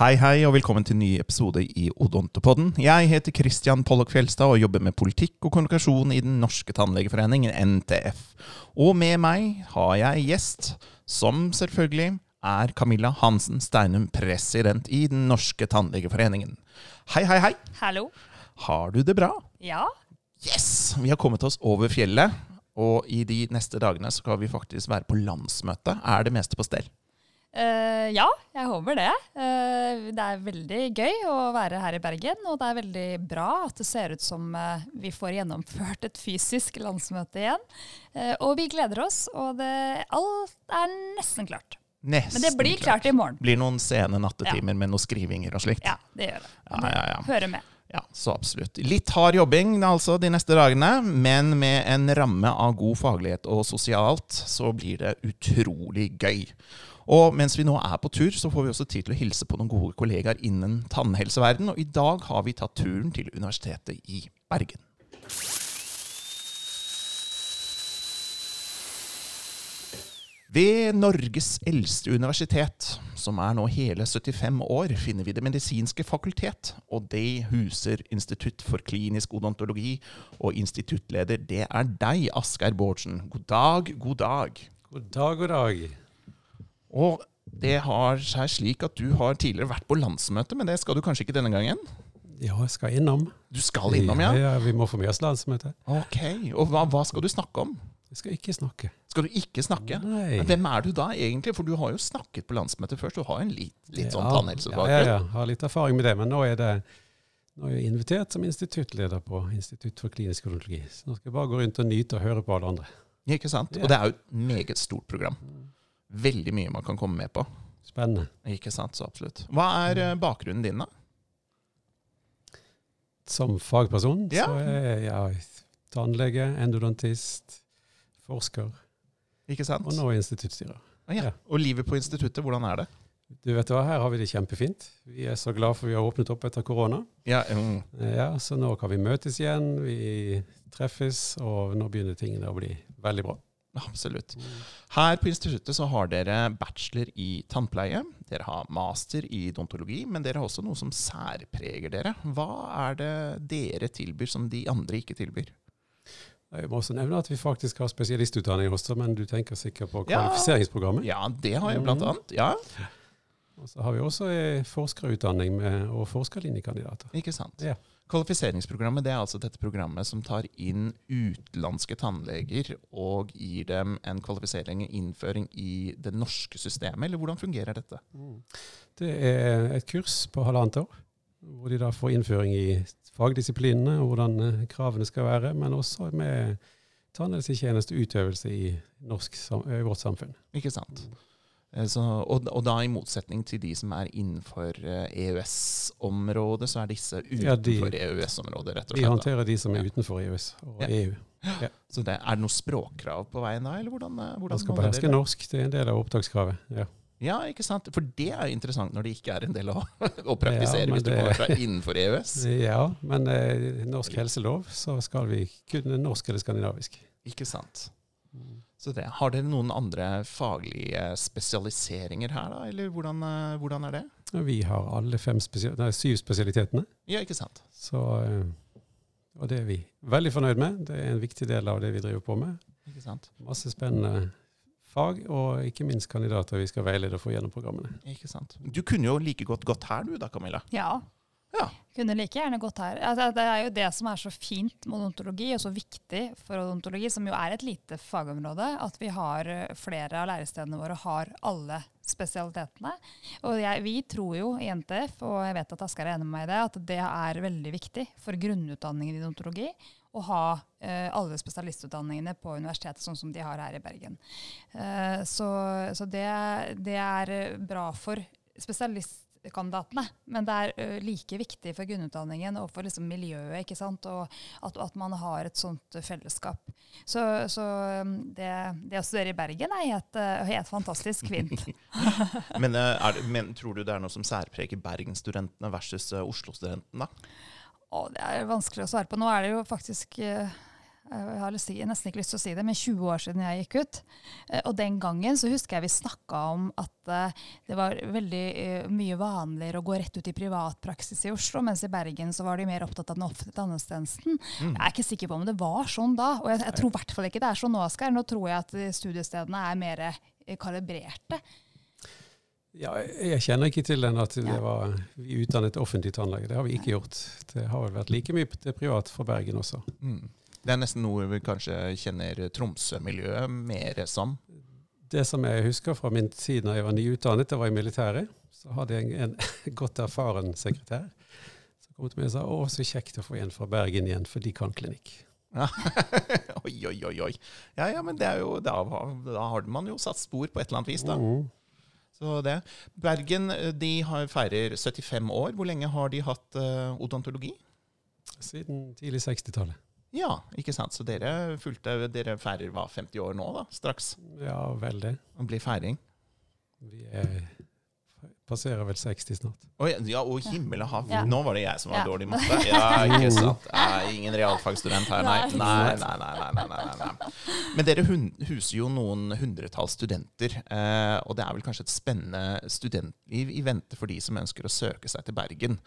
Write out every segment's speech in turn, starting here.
Hei, hei, og velkommen til en ny episode i Odontopodden. Jeg heter Christian Pollock Fjelstad og jobber med politikk og kommunikasjon i Den norske tannlegeforening, NTF. Og med meg har jeg gjest, som selvfølgelig er Camilla Hansen Steinum, president i Den norske tannlegeforeningen. Hei, hei, hei. Hallo. Har du det bra? Ja. Yes! Vi har kommet oss over fjellet, og i de neste dagene skal vi faktisk være på landsmøte. Er det meste på stell? Eh, ja, jeg håper det. Uh, det er veldig gøy å være her i Bergen, og det er veldig bra at det ser ut som uh, vi får gjennomført et fysisk landsmøte igjen. Og vi gleder oss, og det, alt er nesten klart. Nesten Men det blir klart i morgen. Blir noen sene nattetimer med noen skrivinger og slikt? Ja, det gjør det. Ja, ja, ja. Hører med. Ja, så absolutt. Litt hard jobbing altså de neste dagene, men med en ramme av god faglighet og sosialt, så blir det utrolig gøy. Og mens vi nå er på tur, så får vi også tid til å hilse på noen gode kollegaer innen tannhelseverden, og i dag har vi tatt turen til Universitetet i Bergen. Ved Norges eldste universitet, som er nå hele 75 år, finner vi Det medisinske fakultet. Og det huser Institutt for klinisk odontologi, og instituttleder det er deg, Asgeir Bårdsen. God dag, god dag. God dag, god dag. Og det har seg slik at du har tidligere vært på landsmøte, men det skal du kanskje ikke denne gangen? Ja, jeg skal innom. Du skal innom, ja? Ja, Vi må få med oss landsmøte. Ok, Og hva, hva skal du snakke om? Jeg skal ikke snakke. Skal du ikke snakke? Nei. Men Hvem er du da egentlig? For du har jo snakket på landsmøtet først. Du har en litt, litt sånn Ja, tannhelsebakgrunn. Ja, ja, ja. Har litt erfaring med det. Men nå er, det, nå er jeg invitert som instituttleder på Institutt for klinisk odontologi. Så nå skal jeg bare gå rundt og nyte og høre på alle andre. Ikke sant? Ja. Og det er jo et meget stort program. Veldig mye man kan komme med på. Spennende. Ikke sant, så absolutt. Hva er eh, bakgrunnen din, da? Som fagperson Ja. så er jeg tannlege, endodontist, forsker Ikke sant? og nå instituttstyrer. Ah, ja. ja. Og livet på instituttet, hvordan er det? Du vet hva, Her har vi det kjempefint. Vi er så glad for vi har åpnet opp etter korona. Ja, mm, Ja, Så nå kan vi møtes igjen, vi treffes, og nå begynner tingene å bli veldig bra. absolutt. Her på instituttet så har dere bachelor i tannpleie. Dere har master i dontologi, men dere har også noe som særpreger dere. Hva er det dere tilbyr som de andre ikke tilbyr? Jeg må også nevne at vi faktisk har spesialistutdanning også, men du tenker sikkert på kvalifiseringsprogrammet. Ja, det har jeg blant Mhm. annet. Ja, Og så har vi også eh, forskerutdanning med, og forskerlinjekandidater. ikke sant. Ja. Kvalifiseringsprogrammet det er altså dette programmet som tar inn utenlandske tannleger og gir dem en kvalifisering, en innføring i det norske systemet, eller hvordan fungerer dette? Det er et kurs på halvannet år, hvor de da får innføring i fagdisiplinene og hvordan eh, kravene skal være, men også med tannhelsetjenesteutøvelse i, norsk, i vårt samfunn. Ikke sant? Eh, Så, og, og da i motsetning til de som er innenfor eh, EØS-området, så er disse Ja, utenfor EØS-området, rett og slett. De håndterer de som er Ja. utenfor EØS og Ja. EU. Så det, er det noe språkkrav på veien da, eller hvordan? eh, hvordan Man skal beherske norsk, det er en del av opptakskravet. Ja. Ja, ikke sant? For det er jo interessant når det ikke er en del å, å praktisere Ja, hvis du kommer fra innenfor EØS. Ja, men eh, norsk helselov, så skal vi kunne norsk eller skandinavisk. Ikke sant? Så det, Har dere noen andre faglige spesialiseringer her, da? Eller hvordan, eh, hvordan er det? Vi har alle fem spesia nei, syv spesialitetene, Ja, ikke sant? så, eh, og det er vi veldig fornøyd med. Det er en viktig del av det vi driver på med. Ikke sant? Masse spennende fag, og ikke minst kandidater vi skal veilede og få gjennom programmene. Ikke sant? Du kunne jo like godt gått her du da, Camilla. Ja. Ja. Kunne like gjerne gått her. Altså, det er jo det som er så fint med odontologi, og så viktig for odontologi, som jo er et lite fagområde, at vi har eh, flere av lærestedene våre har alle spesialitetene. Og jeg, vi tror jo i NTF, og jeg vet at Asgeir er enig med meg i det, at det er veldig viktig for grunnutdanningen i odontologi å ha eh, alle spesialistutdanningene på universitetet, sånn som de har her i Bergen. Eh, så så det, det er bra for spesialistkandidatene, men det er ø, like viktig for grunnutdanningen og for liksom, miljøet, ikke sant? og at, at man har et sånt fellesskap. Så, så um, det, det å studere i Bergen er helt, helt fantastisk fint. Men, eh, er men tror du det er noe som særpreger Bergen-studentene versus eh, Oslo-studentene? da? Og det er vanskelig å svare på. Nå er det jo faktisk jeg har nesten ikke lyst til å si det, men 20 år siden jeg gikk ut. Eh, og den gangen så husker jeg vi snakka om at eh, det var veldig mye vanligere å gå rett ut i privatpraksis i Oslo, mens i Bergen så var de mer opptatt av den offentlige tannhelsetjenesten. Mm. Jeg er ikke sikker på om det var sånn da, og jeg, jeg tror i hvert fall ikke det er sånn nå, Asgeir. Nå tror jeg at studiestedene er mer kalibrerte. Ja, jeg kjenner ikke til den at det var, vi utdannet offentlig tannlege. Det har vi ikke gjort. Det har vel vært like mye til privat for Bergen også. Mm. Det er nesten noe vi kanskje kjenner Tromsø-miljøet mer som? Det som jeg husker fra min tid da jeg var nyutdannet, det var i militæret. Så hadde jeg en, en godt erfaren sekretær som kom til meg og sa å, så kjekt å få en fra Bergen igjen, for de kan klinikk. oi, oi, oi. oi. Ja, ja, men det er jo, da, da, har man jo satt spor på et eller annet vis, da. Mm. Så det. Bergen eh, de har, feirer 75 år. Hvor lenge har de hatt uh, odontologi? Siden tidlig 60-tallet. Ja, ikke sant. Så dere, fulgte, dere feirer hva, 50 år nå, da? Straks? Ja, veldig. Det blir feiring? Vi er passerer vel 60 snart. Oh, ja, og himmel og hav. Ja. Nå var det jeg som var ja. dårlig i matte. Ja, ikke sant. Jeg ingen realfagsstudent her, nei. Nei, nei, nei. nei, nei, nei, Men dere huser jo noen hundretalls studenter. Eh, og det er vel kanskje et spennende studentliv i vente for de som ønsker å søke seg til Bergen.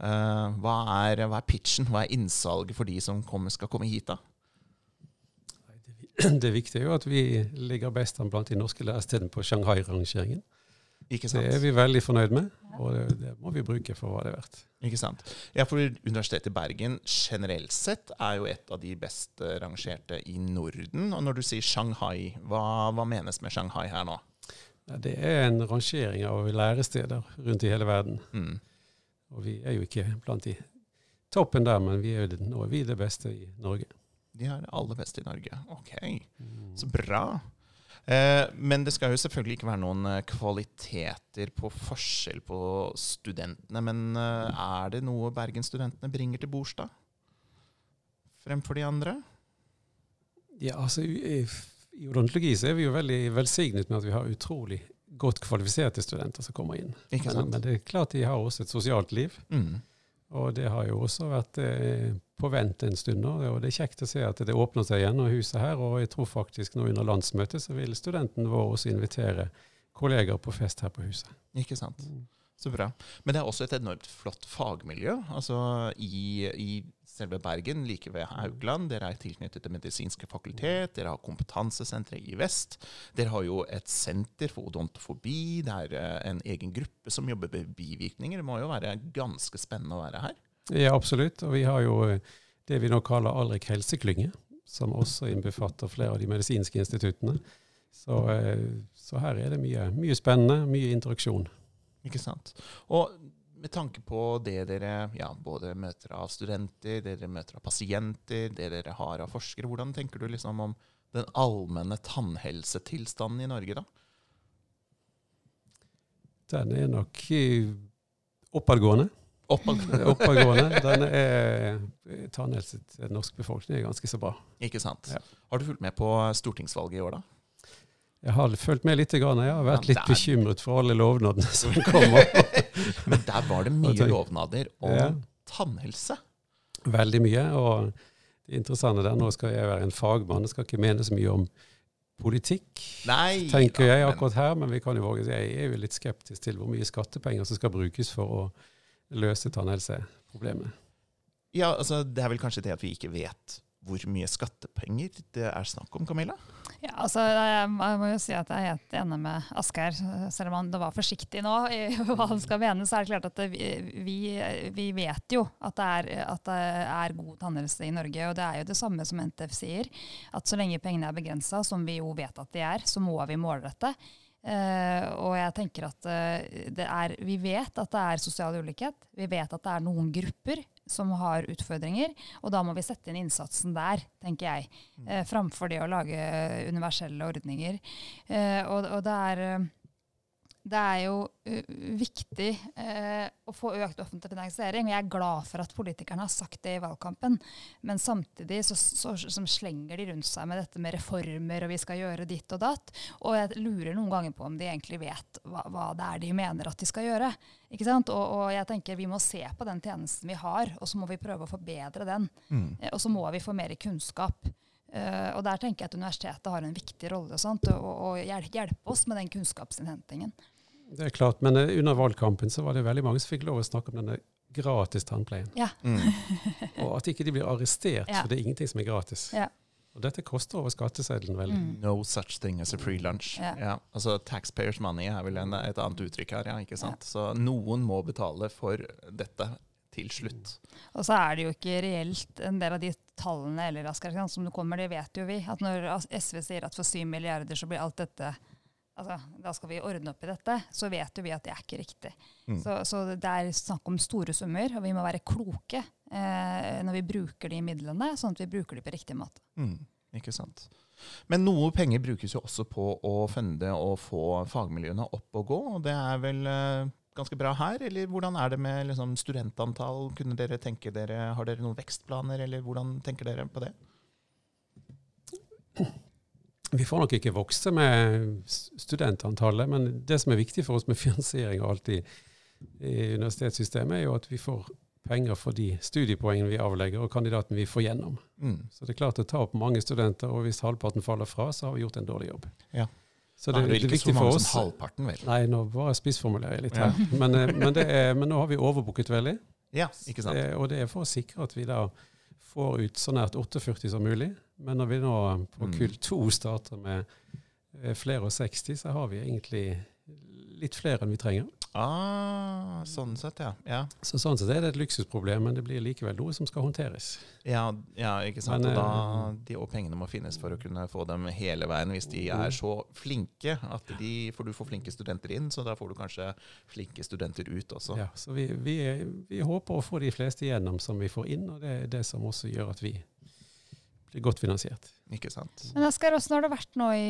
Eh, hva, er, hva, er, pitchen? Hva er innsalget for de som kommer, skal komme hit, da? Det viktige er jo at vi ligger best an blant de norske lærestedene på Shanghai-rangeringen. Det er vi veldig fornøyd med, og det, det, må vi bruke for hva det er verdt. Ikke sant. Ja, for Universitetet i Bergen generelt sett er jo et av de best rangerte i Norden. Og når du sier Shanghai, hva, hva menes med Shanghai her nå? Det er en rangering av læresteder rundt i hele verden. Mm. Og vi er jo ikke blant de toppen der, men vi er, nå er vi det beste i Norge. De er det aller beste i Norge. Ok, mm. så bra. Eh, men det skal jo selvfølgelig ikke være noen eh, kvaliteter på forskjell på studentene. Men eh, er det noe bergensstudentene bringer til bords, da? Fremfor de andre? Ja, altså i, i odontologi så er vi jo veldig velsignet med at vi har utrolig godt kvalifiserte studenter som kommer inn. Men, men, det er klart de har også et sosialt liv. Mm. Og det har jo også vært eh, på vent en stund nå. Og det er kjekt å se at det åpner seg igjen, og huset her. Og jeg tror faktisk nå under landsmøtet så vil studenten vår også invitere kolleger på fest her på huset. Ikke sant. Så bra. Men det er også et enormt flott fagmiljø. Altså i, i selve Bergen, like ved Haugland. Dere er tilknyttet Det medisinske fakultet. Dere har kompetansesenteret i vest. Dere har jo et senter for odontofobi. Det er eh, en egen gruppe som jobber med bivirkninger. Det må jo være ganske spennende å være her? Ja, absolutt. Og vi har jo eh, det vi nå kaller Alrik helseklynge, som også innbefatter flere av de medisinske instituttene. Så, eh, så her er det mye, mye spennende, mye interaksjon. Ikke sant. Og med tanke på det dere ja, både møter av studenter, det dere møter av pasienter, det dere har av forskere, hvordan tenker du liksom om den allmenne tannhelsetilstanden i Norge, da? Den er nok oppadgående. Oppadgående. Den er Tannhelse til den norske befolkningen er ganske så bra. Ikke sant. Ja. Har du fulgt med på stortingsvalget i år, da? Jeg har fulgt med litt. Jeg har vært litt bekymret for alle lovnadene som kommer. Men der var det mye lovnader om ja. tannhelse. Veldig mye. Og det interessante der, nå skal jeg være en fagmann, jeg skal ikke mene så mye om politikk, Nei, tenker jeg akkurat her. Men vi kan jo våge, jeg er jo litt skeptisk til hvor mye skattepenger som skal brukes for å løse tannhelseproblemet. Ja, altså det er vel kanskje det at vi ikke vet hvor mye skattepenger det er snakk om, Camilla? Ja, altså, jeg må jo si at jeg er helt enig med Asgeir. Selv om han var forsiktig nå i hva han skal mene, så er det klart at det, vi, vi, vet jo at det, er, at det, er, god tannhelse i Norge. Og det er jo det samme som NTF sier. At så lenge pengene er begrensa, som vi jo vet at de er, så må vi målrette. Uh, og jeg tenker at det er, Vi vet at det er sosial ulikhet. Vi vet at det er noen grupper som har utfordringer. Og da må vi sette inn innsatsen der, tenker jeg. Uh, framfor det å lage universelle ordninger. Og, og, det er det er jo uh, viktig uh, å få økt offentlig finansiering. Jeg er glad for at politikerne har sagt det i valgkampen. Men samtidig så, så, så, slenger de rundt seg med dette med reformer og vi skal gjøre ditt og datt. Og jeg lurer noen ganger på om de egentlig vet hva, hva det er de mener at de skal gjøre. Ikke sant? Og, og, jeg tenker vi må se på den tjenesten vi har, og så må vi prøve å forbedre den. Mm. Uh, og så må vi få mer kunnskap. Uh, og der tenker jeg at universitetet har en viktig rolle og og, og hjelpe oss med den kunnskapsinnhentingen. Det er klart, men eh, under valgkampen så var det veldig mange som fikk lov å snakke om denne gratis tannpleien. Ja. Mm. Og at ikke de blir arrestert, Ja. for det er ingenting som er gratis. Ja. Og dette koster over skatteseddelen veldig. Mm. No such thing as a free lunch. Ja. Ja. altså Taxpayers money er vel en, et annet uttrykk her. ja, ikke sant? Så noen må betale for dette til slutt. Og så er det jo ikke reelt en del av de tallene eller Asker, som du kommer, det vet jo vi. At når SV sier at for 7 milliarder så blir alt dette altså, Da skal vi ordne opp i dette. Så vet jo vi at det er ikke riktig. Mm. Så, så det er snakk om store summer, og vi må være kloke eh, når vi bruker de midlene, sånn at vi bruker de på riktig måte. Mm, ikke sant. Men noe penger brukes jo også på å funde og få fagmiljøene opp og gå. og Det er vel eh, ganske bra her, eller hvordan er det med liksom, studentantall? Kunne dere tenke dere, Har dere noen vekstplaner, eller hvordan tenker dere på det? Vi får nok ikke vokse med studentantallet, men det som er viktig for oss med finansiering og alt i, i universitetssystemet, er jo at vi får penger for de studiepoengene vi avlegger, og kandidaten vi får gjennom. Mm. Så det er klart å ta opp mange studenter, og hvis halvparten faller fra, så har vi gjort en dårlig jobb. Ja. Så det, er det er ikke så mange som halvparten, vel? Nei, nå bare spissformulerer jeg litt Ja. her. Men, eh, men, det er, men nå har vi overbooket veldig. Ja, ikke sant? Eh, Og det er for å sikre at vi da får ut så nært 48 som mulig. Men når vi nå på Mm. kull to starter med eh, flere og 60, så har vi egentlig litt flere enn vi trenger. Ah, sånn sett, ja. ja. Så sånn sett er det et luksusproblem, men det blir likevel noe som skal håndteres. Ja, ja, ikke sant. Men, og da, de og pengene må finnes for å kunne få dem hele veien hvis de er så flinke. de, For du får flinke studenter inn, så da får du kanskje flinke studenter ut også. Ja, så vi, vi, vi håper å få de fleste igjennom som vi får inn, og det er det som også gjør at vi blir godt finansiert. Ikke sant? Men Asker, hvordan har det vært nå i,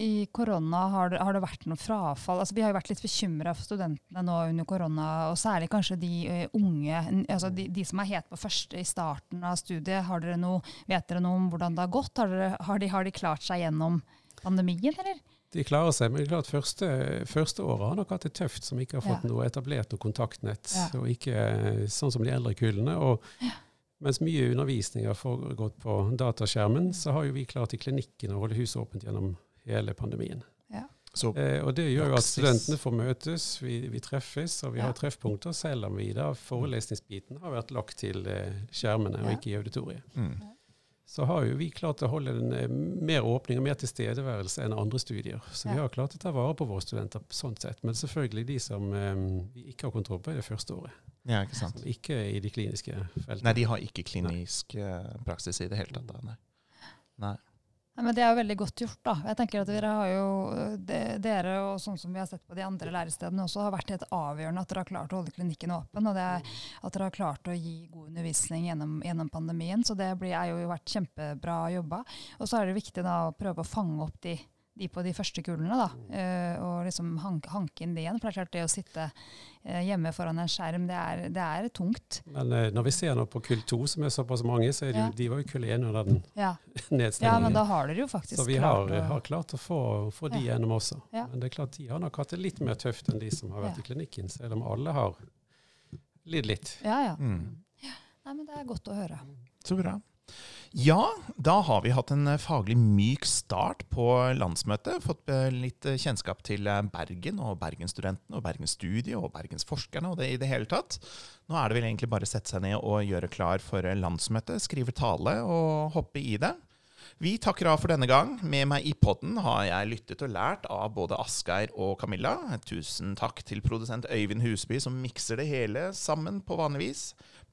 i korona? Har det, har det vært noe frafall? Altså, vi har jo vært litt bekymra for studentene nå under korona, og særlig kanskje de uh, unge, altså de, de som er helt på første i starten av studiet. Har dere noe, vet dere noe om hvordan det har gått? Har, dere, har, de, har de klart seg gjennom pandemien, eller? De klarer seg, men det er klart første, første året har nok hatt det tøft, som ikke har fått Ja. noe etablert noe kontaktnett, Ja. og ikke eh, sånn som de eldre kullene. Og mens mye undervisning har foregått på dataskjermen, så har jo vi klart i klinikken å holde huset åpent gjennom hele pandemien. Så Eh, og det gjør jo at studentene får møtes, vi, vi treffes, og vi Ja. har treffpunkter, selv om vi da forelesningsbiten har vært lagt til eh, skjermene og ikke i auditoriet. mm, Så har jo vi klart å holde en eh, mer åpning og mer tilstedeværelse enn andre studier. Så vi har klart å ta vare på våre studenter sånn sett. Men selvfølgelig de som eh, vi ikke har kontroll på, er det første året. Ja, ikke sant. Som ikke er i de kliniske feltene. Nei, de har ikke klinisk nei. praksis i det hele tatt. da, Nei. Nei. Nei, men Det er jo veldig godt gjort. da. Jeg tenker at Dere har jo, de, dere og sånn som vi har sett på de andre lærestedene også, har vært helt avgjørende at dere har klart å holde klinikken åpen. og det er At dere har klart å gi god undervisning gjennom, gjennom pandemien. Så det blir, er jo vært kjempebra jobba. Og så er det viktig da å prøve å fange opp de, de på de første kullene. da, eh, Og liksom hanke, hanke inn det igjen. For det er klart det å sitte eh, hjemme foran en skjerm, det er, det er tungt. Men eh, når vi ser nå på kull 2, som er såpass mange, så er det jo, Ja. de var jo kull 1 under den Ja, nedstengningen. ja men da har dere jo faktisk klart Så vi har, klart å har klart å få, få de Ja. gjennom også. Ja. Men det er klart de har nok hatt det litt mer tøft enn de som har vært Ja. i klinikken, selv om alle har lidd litt. Ja, ja. Mm. Nei, men Det er godt å høre. Så bra. Ja, da har vi hatt en eh, faglig myk start på landsmøtet. Fått eh, litt eh, kjennskap til Bergen og Bergensstudentene og Bergensstudiet og Bergensforskerne og det i det hele tatt. Nå er det vel egentlig bare å sette seg ned og gjøre klar for landsmøtet, skrive tale og hoppe i det. Vi takker av for denne gang. Med meg i podden har jeg lyttet og lært av både Asgeir og Camilla. Tusen takk til produsent Øyvind Husby, som mikser det hele sammen på vanlig vis.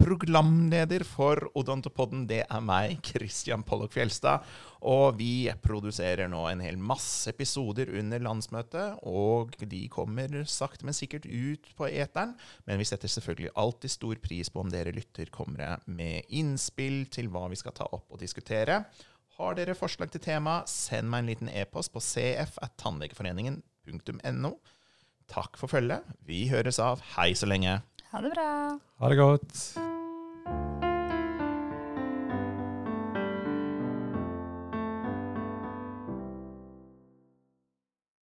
Programleder for Odontopodden, det er meg, Christian Pollock Fjelstad. Og vi produserer nå en hel masse episoder under landsmøtet, og de kommer sakte, men sikkert ut på eteren. Men vi setter selvfølgelig alltid stor pris på om dere lytter kommer med innspill til hva vi skal ta opp og diskutere. Har dere forslag til tema, send meg en liten e-post på cf.tannlegeforeningen.no. Takk for følget. Vi høres av. Hei så lenge. Ha det bra. Ha det godt.